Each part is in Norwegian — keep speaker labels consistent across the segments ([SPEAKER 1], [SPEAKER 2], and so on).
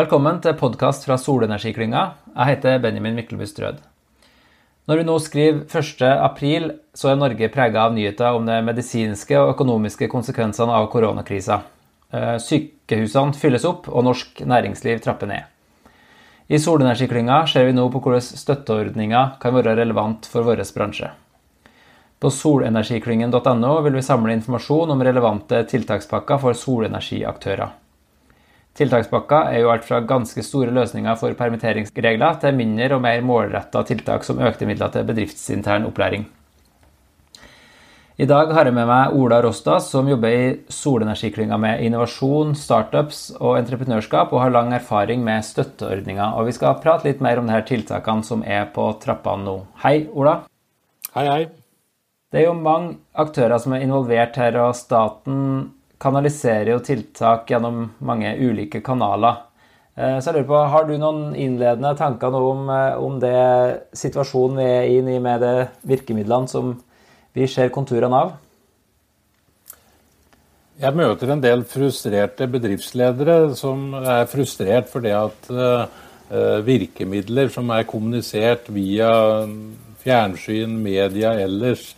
[SPEAKER 1] Velkommen til podkast fra Solenergiklynga. Jeg heter Benjamin Myklebust Strød. Når vi nå skriver 1.4, så er Norge prega av nyheter om de medisinske og økonomiske konsekvensene av koronakrisa. Eh, sykehusene fylles opp, og norsk næringsliv trapper ned. I Solenergiklynga ser vi nå på hvordan støtteordninger kan være relevant for vår bransje. På solenergiklyngen.no vil vi samle informasjon om relevante tiltakspakker for solenergiaktører. Tiltakspakka er jo alt fra ganske store løsninger for permitteringsregler til mindre og mer målretta tiltak som økte midler til bedriftsintern opplæring. I dag har jeg med meg Ola Rostas, som jobber i solenergiklynga med innovasjon, startups og entreprenørskap, og har lang erfaring med støtteordninger. Og vi skal prate litt mer om de her tiltakene som er på trappene nå. Hei, Ola.
[SPEAKER 2] Hei, hei.
[SPEAKER 1] Det er jo mange aktører som er involvert her, og staten kanaliserer jo tiltak gjennom mange ulike kanaler. Eh, så jeg lurer på, Har du noen innledende tanker om, eh, om det situasjonen vi er inne i med de virkemidlene som vi ser konturene av?
[SPEAKER 2] Jeg møter en del frustrerte bedriftsledere som er frustrert fordi at uh, virkemidler som er kommunisert via fjernsyn, media ellers,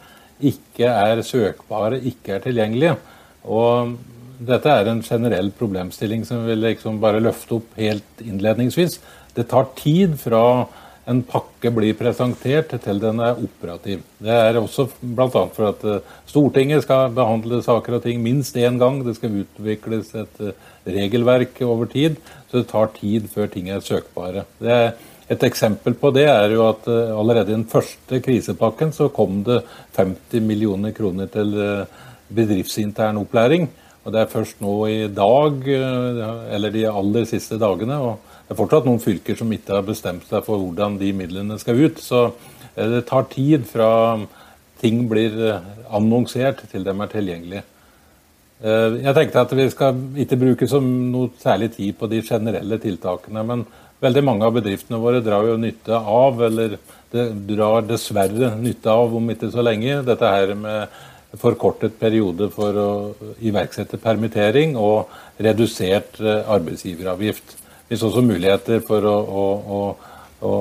[SPEAKER 2] ikke er søkbare, ikke er tilgjengelige. Og dette er en generell problemstilling som vi liksom bare løfte opp helt innledningsvis. Det tar tid fra en pakke blir presentert til den er operativ. Det er også bl.a. for at eh, Stortinget skal behandle saker og ting minst én gang. Det skal utvikles et eh, regelverk over tid, så det tar tid før ting er søkbare. Er et eksempel på det er jo at eh, allerede i den første krisepakken så kom det 50 millioner kroner til bedriftsintern opplæring. Og det er først nå i dag, eller de aller siste dagene, og det er fortsatt noen fylker som ikke har bestemt seg for hvordan de midlene skal ut. Så eh, det tar tid fra ting blir eh, annonsert til de er tilgjengelige. Eh, jeg tenkte at vi skal ikke bruke noe særlig tid på de generelle tiltakene. Men veldig mange av bedriftene våre drar jo nytte av, eller det drar dessverre nytte av om ikke så lenge, dette her med forkortet periode for å iverksette permittering og redusert arbeidsgiveravgift Vi så også muligheter for å, å, å, å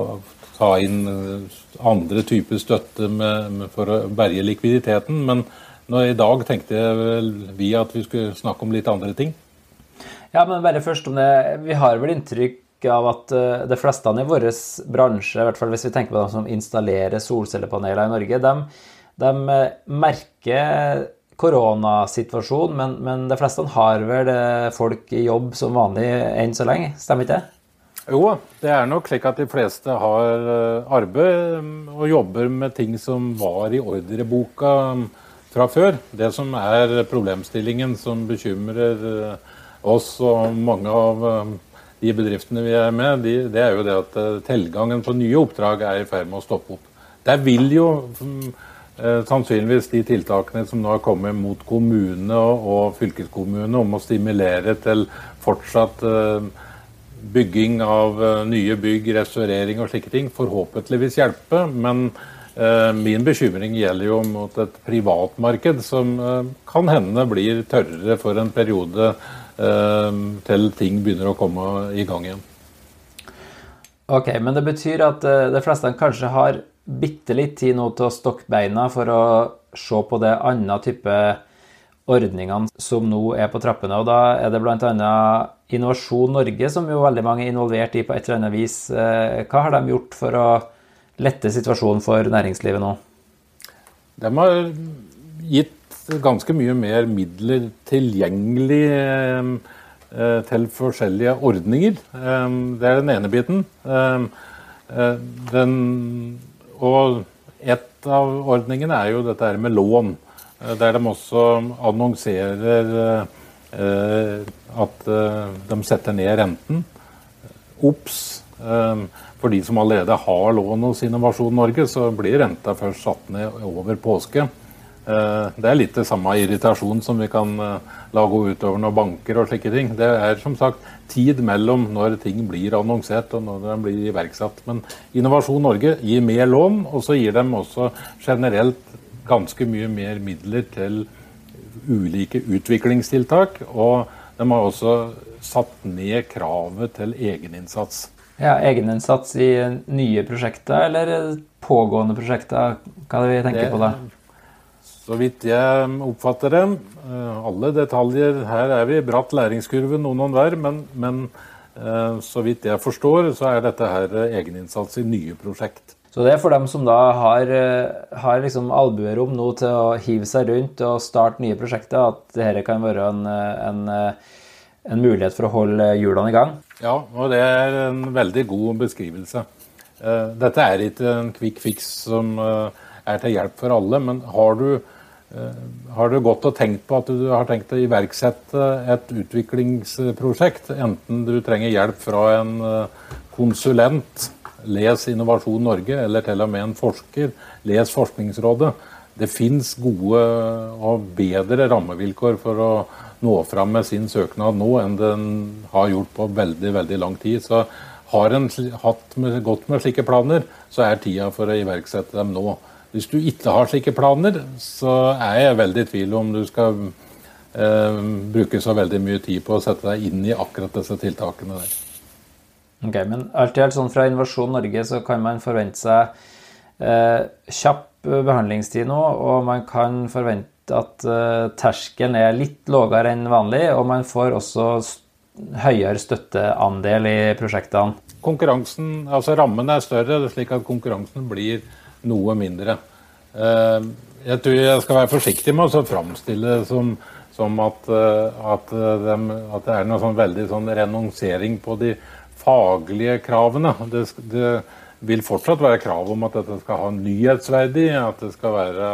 [SPEAKER 2] ta inn eh, andre typer støtte med, for å berge likviditeten. Men nå, i dag tenkte vi at vi skulle snakke om litt andre ting.
[SPEAKER 1] Ja, men bare først om det. Vi har vel inntrykk av at uh, de fleste i vår bransje, i hvert fall hvis vi tenker på dem som installerer solcellepaneler i Norge, de, de uh, merker koronasituasjonen, men, men de fleste har vel eh, folk i jobb som vanlig enn så lenge, stemmer ikke det?
[SPEAKER 2] Jo, det er nok slik at de fleste har eh, arbeid mm, og jobber med ting som var i ordreboka mm, fra før. Det som er problemstillingen som bekymrer eh, oss og mange av de bedriftene vi er med, de, det er jo det at tilgangen på nye oppdrag er i ferd med å stoppe opp. Der vil jo mm, Eh, sannsynligvis de tiltakene som nå har kommet mot kommunene og, fylkeskommunene om å stimulere til fortsatt eh, bygging av eh, nye bygg, restaurering og slike ting, forhåpentligvis hjelpe. Men eh, min bekymring gjelder jo mot et privatmarked som eh, kan hende blir tørrere for en periode eh, til ting begynner å komme i gang igjen.
[SPEAKER 1] Ok, Men det betyr at de fleste kanskje har bitte litt tid nå til å stokke beina for å se på det andre type ordningene som nå er på trappene. og Da er det bl.a. Innovasjon Norge, som jo veldig mange er involvert i på et eller annet vis. Eh, hva har de gjort for å lette situasjonen for næringslivet nå?
[SPEAKER 2] De har gitt ganske mye mer midler tilgjengelig eh, til forskjellige ordninger. Eh, det er den ene biten. Den og et av ordningene er jo dette her med lån, eh, der de også annonserer eh, at eh, de setter ned renten. Ops! For de som allerede har lån hos Innovasjon Norge, så blir renta først satt ned over påske. Eh, det er litt det samme irritasjon som vi kan eh, la gå utover når banker og slike ting. Det er som sagt tid mellom når ting blir annonsert og når de blir iverksatt. Men Innovasjon Norge gir mer lån, og så gir de også generelt ganske mye mer midler til ulike utviklingstiltak. Og de har også satt ned kravet til egeninnsats.
[SPEAKER 1] Ja, Egeninnsats i nye prosjekter eller pågående prosjekter? Hva er det vi tenker det, på da?
[SPEAKER 2] Så vidt jeg oppfatter det, eh, alle detaljer Her er vi i bratt læringskurve, noen og hver, men, men eh, så vidt jeg forstår, så er dette her egeninnsats i nye prosjekt.
[SPEAKER 1] Så det er for dem som da har, eh, har liksom albuerom nå til å hive seg rundt og starte nye prosjekter, at dette kan være en, en, en mulighet for å holde hjulene i gang?
[SPEAKER 2] Ja, og det er en veldig god beskrivelse. Dette er ikke en quick fix som er til hjelp for alle, men har du Eh, har du gått og tenkt på at du har tenkt å iverksette et utviklingsprosjekt? Enten du trenger hjelp fra en eh, konsulent, les Innovasjon Norge, eller til og med en forsker, les Forskningsrådet. Det fins gode og bedre rammevilkår for å nå fram med sin søknad nå enn den har gjort på veldig veldig lang tid. Så har en hatt med, gått med slike planer, så er tida for å iverksette dem nå. Hvis du ikke har slike planer, så er jeg veldig i tvil om du skal eh, bruke så veldig mye tid på å sette deg inn i akkurat disse tiltakene der.
[SPEAKER 1] Ok, Men alt i alt sånn fra Innovasjon Norge så kan man forvente seg eh, kjapp behandlingstid nå, og man kan forvente at eh, terskelen er litt lavere enn vanlig, og man får også høyere støtteandel i prosjektene.
[SPEAKER 2] Konkurransen, altså Rammen er større, slik at konkurransen blir noe mindre. Eh, jeg tror jeg skal være forsiktig med å framstille det som, som at, eh, at, eh, de, at, det er noe sånn veldig sånn renonsering på de faglige kravene. Det, det, vil fortsatt være krav om at dette skal ha nyhetsverdi, at det skal være,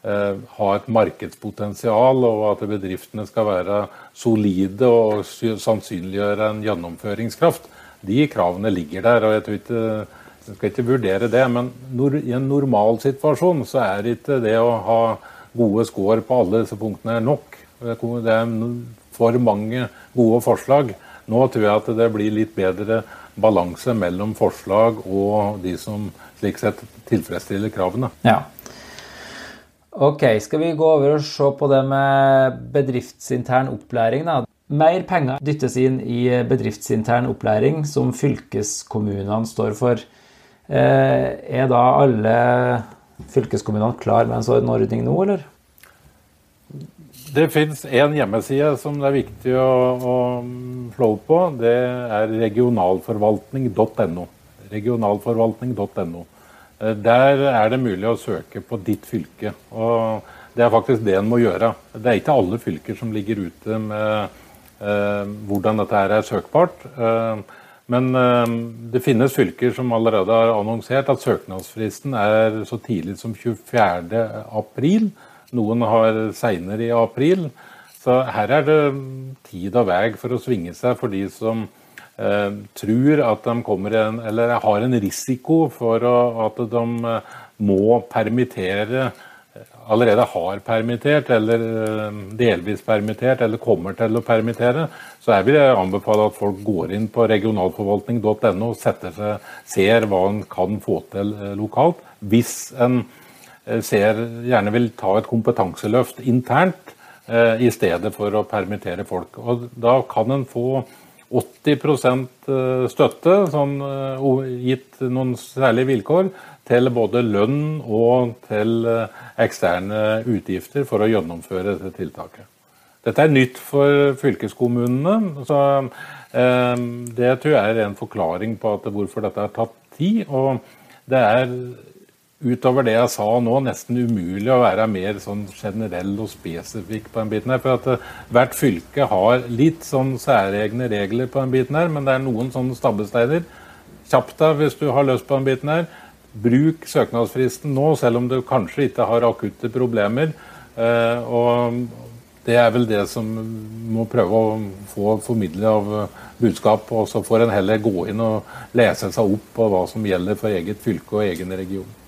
[SPEAKER 2] ha et markedspotensial, og at bedriftene skal være solide og sannsynliggjøre en gjennomføringskraft. De kravene ligger der. og jeg tror ikke jeg skal ikke vurdere det, men i en normalsituasjon så er ikke det å ha gode score på alle disse punktene nok. Det er for mange gode forslag. Nå tror jeg at det blir litt bedre balanse mellom forslag og de som slik sett tilfredsstiller kravene.
[SPEAKER 1] Ja. Ok, skal vi gå over og se på det med bedriftsintern opplæring, da. Mer penger dyttes inn i bedriftsintern opplæring, som fylkeskommunene står for. Eh, er da alle fylkeskommunene klar med en sånn ordning nå, eller?
[SPEAKER 2] Det fins én hjemmeside som det er viktig å, å slå på. Det er regionalforvaltning.no. Regionalforvaltning.no. Eh, der er det mulig å søke på ditt fylke. og Det er faktisk det en må gjøre. Det er ikke alle fylker som ligger ute med eh, hvordan dette her er søkbart. Eh, men eh, det finnes fylker som allerede har annonsert at søknadsfristen er så tidlig som 24. april. Noen har seinere i april. Så her er det tid og vei for å svinge seg for de som tror at de kommer en, eller har en risiko for å, at de eh, må permittere allerede har permittert, eller eh, delvis permittert, eller kommer til å permittere, så jeg vil anbefale at folk går inn på regionalforvaltning.no og setter seg, ser hva en kan få til eh, lokalt. Hvis en eh, ser, gjerne vil ta et kompetanseløft internt i stedet for å permittere folk. Og da kan en få 80% støtte, sånn, gitt noen særlige vilkår, til både lønn og til eh, eksterne utgifter for å gjennomføre dette tiltaket. Dette er nytt for fylkeskommunene. så eh, Det tror jeg er en forklaring på hvorfor dette har tatt tid. og det er utover det jeg sa nå, nesten umulig å være mer sånn generell og spesifikk på den biten her. For at uh, hvert fylke har litt sånn særegne regler på den biten her, men det er noen sånne stabbesteiner. Kjapp deg hvis du har lyst på den biten her. Bruk søknadsfristen nå, selv om du kanskje ikke har akutte problemer. Eh, og det er vel det som må prøve å få formidle av budskap. Og så får en heller gå inn og lese seg opp på hva som gjelder for eget fylke og egen region.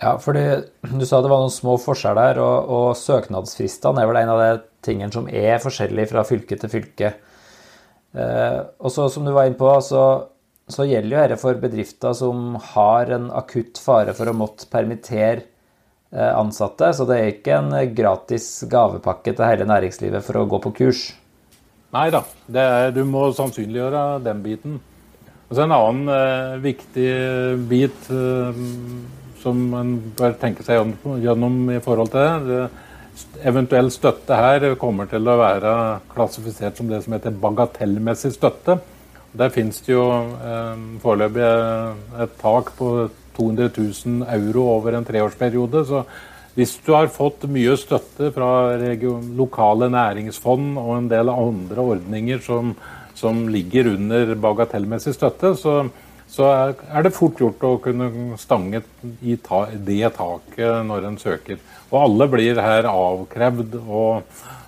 [SPEAKER 1] Ja, fordi Du sa det var noen små forskjeller, og, og søknadsfristene er vel en av de tingene som er forskjellig fra fylke til fylke. Eh, og så Som du var inne på, så så gjelder jo dette for bedrifter som har en akutt fare for å måtte permittere eh, ansatte. Så det er ikke en gratis gavepakke til hele næringslivet for å gå på kurs.
[SPEAKER 2] Nei da, du må sannsynliggjøre den biten. Og så En annen eh, viktig bit eh, som en bør tenke seg gjennom i forhold til det, Eventuell støtte her kommer til å være klassifisert som det som heter bagatellmessig støtte. Der finnes det jo eh, foreløpig et tak på 200 000 euro over en treårsperiode. Så hvis du har fått mye støtte fra lokale næringsfond og en del andre ordninger som som ligger under bagatellmessig støtte, så, så, er det fort gjort å kunne stange i ta, det taket når en søker. Og alle blir her avkrevd å,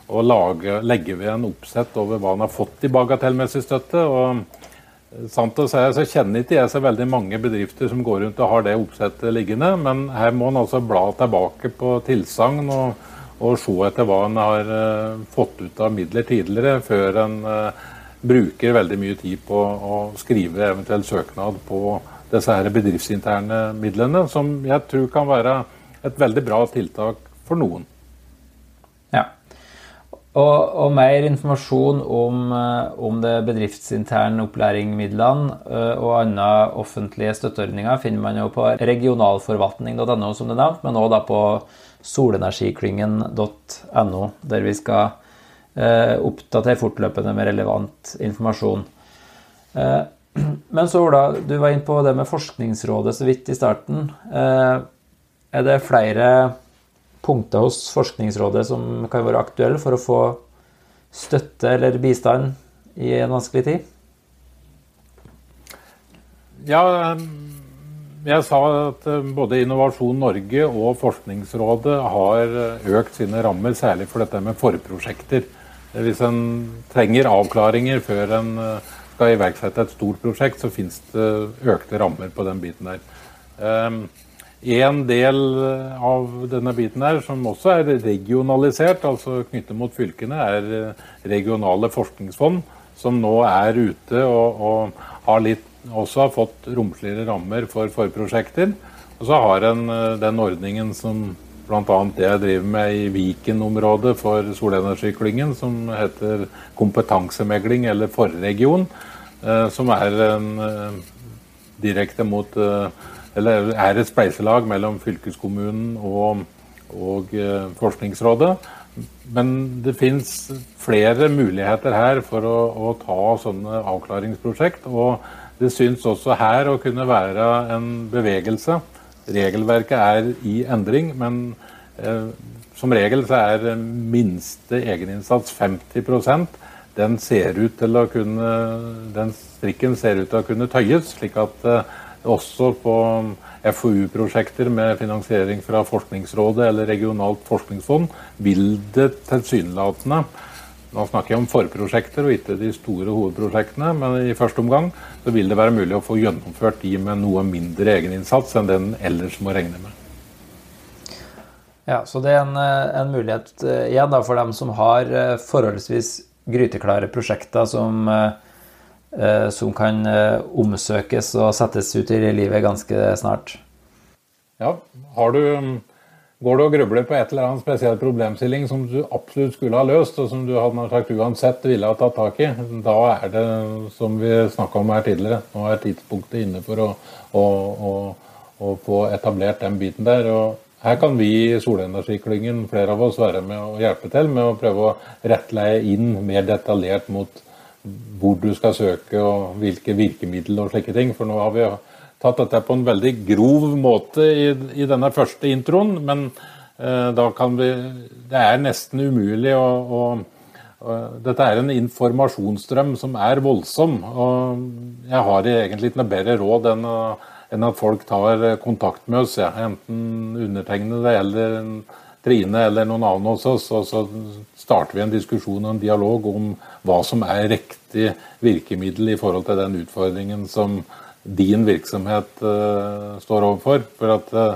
[SPEAKER 2] å lage, legge ved en oppsett over hva en har fått i bagatellmessig støtte. og Sant å si, så kjenner ikke jeg så veldig mange bedrifter som går rundt og har det oppsettet liggende, men her må en altså bla tilbake på tilsagn og, og, se etter hva en har uh, fått ut av midler tidligere, før en uh, bruker veldig mye tid på å skrive eventuell søknad på disse her bedriftsinterne midlene, som jeg tror kan være et veldig bra tiltak for noen.
[SPEAKER 1] Ja. Og, og mer informasjon om, eh, om det bedriftsinterne opplæringsmidlene eh, og andre offentlige støtteordninger finner man jo på regionalforvaltning.no, som det nevnt, men også på solenergiklyngen.no, der vi skal Eh, oppdatere fortløpende med relevant informasjon. Eh, men så Ola, du var inne på det med Forskningsrådet så vidt i starten. Eh, er det flere punkter hos Forskningsrådet som kan være aktuelle for å få støtte eller bistand i en vanskelig tid?
[SPEAKER 2] Ja, jeg sa at både Innovasjon Norge og Forskningsrådet har økt sine rammer, særlig for dette med forprosjekter. Hvis en trenger avklaringer før en eh, skal iverksette et stort prosjekt, så finnes det økte rammer på den biten der. Ehm, en del av denne biten her, som også er regionalisert, altså knyttet mot fylkene, er eh, regionale forskningsfond, som nå er ute og, og har litt, også har fått romsligere rammer for forprosjekter. Og så har en eh, den ordningen som bl.a. det jeg driver med i Viken-området for solenergiklyngen, som heter kompetansemegling eller forregion, eh, som er en eh, direkte mot eh, Eller er et spleiselag mellom fylkeskommunen og, og Forskningsrådet. Men det fins flere muligheter her for å, å, ta sånne avklaringsprosjekt. Og det syns også her å kunne være en bevegelse Regelverket er i endring, men eh, som regel så er minste egeninnsats 50% den ser ut til å kunne, den strikken ser ut til å kunne tøyes, slik at eh, også på FoU-prosjekter med finansiering fra Forskningsrådet eller regionalt forskningsfond vil det tilsynelatende nå snakker jeg om forprosjekter og ikke de store hovedprosjektene, men i første omgang så vil det være mulig å få gjennomført de med noe mindre egeninnsats enn den ellers må regne med.
[SPEAKER 1] Ja, Så det er en, eh, en mulighet eh, igjen da, for dem som har eh, forholdsvis gryteklare prosjekter som, som kan omsøkes og settes ut i livet ganske snart.
[SPEAKER 2] Ja, har du Går du og grubler på et eller annet spesiell problemstilling som du absolutt skulle ha løst, og som du hadde sagt uansett ville ha tatt tak i, da er det som vi snakka om her tidligere. Nå er tidspunktet inne for å, å, å, å få etablert den biten der. og her kan vi i Solenergiklyngen, flere av oss, være med og hjelpe til med å prøve å rettleie inn mer detaljert mot hvor du skal søke og hvilke virkemidler og slike ting. For nå har vi tatt dette på en veldig grov måte i, i denne første introen, men eh, da kan vi Det er nesten umulig å, å, å, Dette er en informasjonsstrøm som er voldsom. Og jeg har egentlig ikke noe bedre råd enn, enn at folk tar kontakt med oss, ja. enten undertegnede eller Trine eller noen annen hos oss, og så starter vi en diskusjon og en dialog om hva som er riktig virkemiddel i forhold til den utfordringen som, din virksomhet uh, står overfor. For at uh,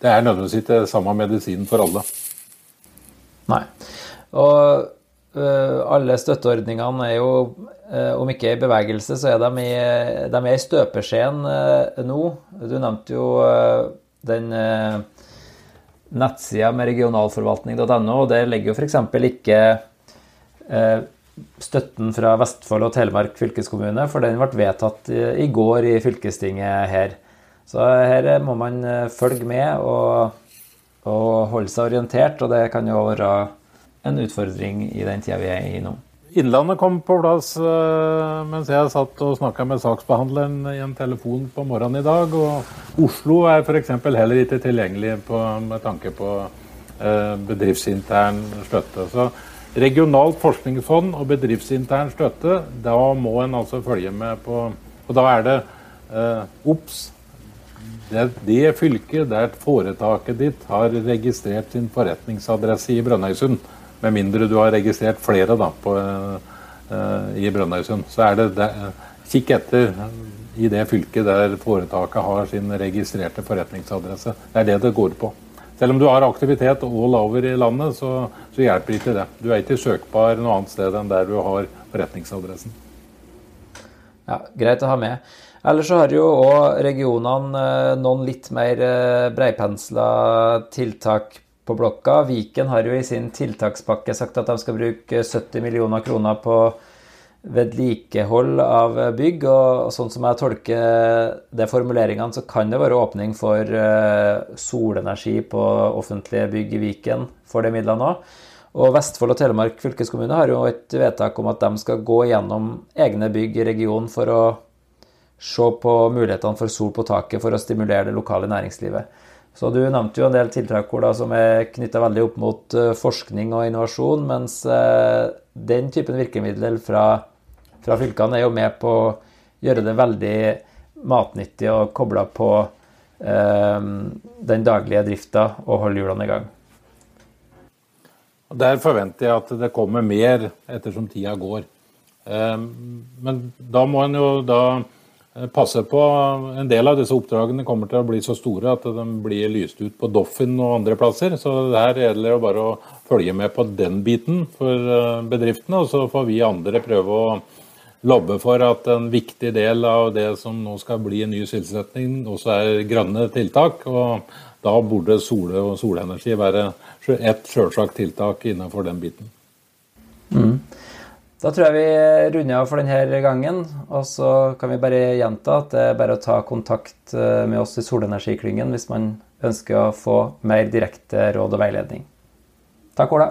[SPEAKER 2] det er nødvendigvis ikke samme medisin for alle.
[SPEAKER 1] Nei. Og uh, alle støtteordningene er jo, om ikke i bevegelse, så er de i, de er i støpeskjeen nå. Du nevnte jo den nettsida med regionalforvaltning.no, og der ligger jo f.eks. ikke støtten fra Vestfold og Telemark fylkeskommune, for den ble vedtatt i går i fylkestinget her. Så her må man følge med og, og holde seg orientert, og det kan jo være en utfordring i den tida vi er i nå.
[SPEAKER 2] Innlandet kom på plass uh, mens jeg satt og snakka med saksbehandleren i en telefon på morgenen i dag. Og Oslo er f.eks. heller ikke tilgjengelig på, med tanke på uh, bedriftsintern støtte. Så regionalt forskningsfond og bedriftsintern støtte, da må en altså følge med på Og da er det eh, obs. Det, det fylket der foretaket ditt har registrert sin forretningsadresse i Brønnøysund med mindre du har registrert flere da, på, eh, i Brønnøysund. Så er det, det Kikk etter i det fylket der foretaket har sin registrerte forretningsadresse. Det er det det går på. Selv om du har aktivitet all over i landet, så, så hjelper ikke det. Du er ikke søkbar noe annet sted enn der du har forretningsadressen.
[SPEAKER 1] Ja, Greit å ha med. Ellers så har jo òg regionene eh, noen litt mer eh, breipensla tiltak på blokka. Viken har jo i sin tiltakspakke sagt at de skal bruke 70 millioner kroner på vedlikehold av bygg. Og sånn som jeg tolker de formuleringene, så kan det være åpning for eh, solenergi på offentlige bygg i Viken for de midlene òg. Og Vestfold og Telemark fylkeskommune har jo et vedtak om at de skal gå gjennom egne bygg i regionen for å se på mulighetene for sol på taket for å stimulere det lokale næringslivet. Så Du nevnte jo en del tiltak da, som er knytta veldig opp mot uh, forskning og innovasjon, mens uh, den typen virkemidler fra, fra, fylkene er jo med på å gjøre det veldig matnyttig og kobla på eh, den daglige drifta og holde hjulene i gang.
[SPEAKER 2] Der forventer jeg at det kommer mer ettersom tida går. Men da må en jo da Eh, passe på En del av disse oppdragene kommer til å bli så store at de blir lyst ut på Doffin og andre plasser. Så her gjelder det bare å følge med på den biten for eh, bedriftene. Og så får vi andre prøve å lobbe for at en viktig del av det som nå skal bli en ny sysselsetting, også er grønne tiltak. Og da burde sole og solenergi være et selvsagt tiltak innenfor den biten.
[SPEAKER 1] Mm. Da tror jeg vi runder av for denne gangen. Og så kan vi bare gjenta at det er bare å ta kontakt eh, med oss i Solenergiklyngen hvis man ønsker å få mer direkte råd og veiledning. Takk, Ola.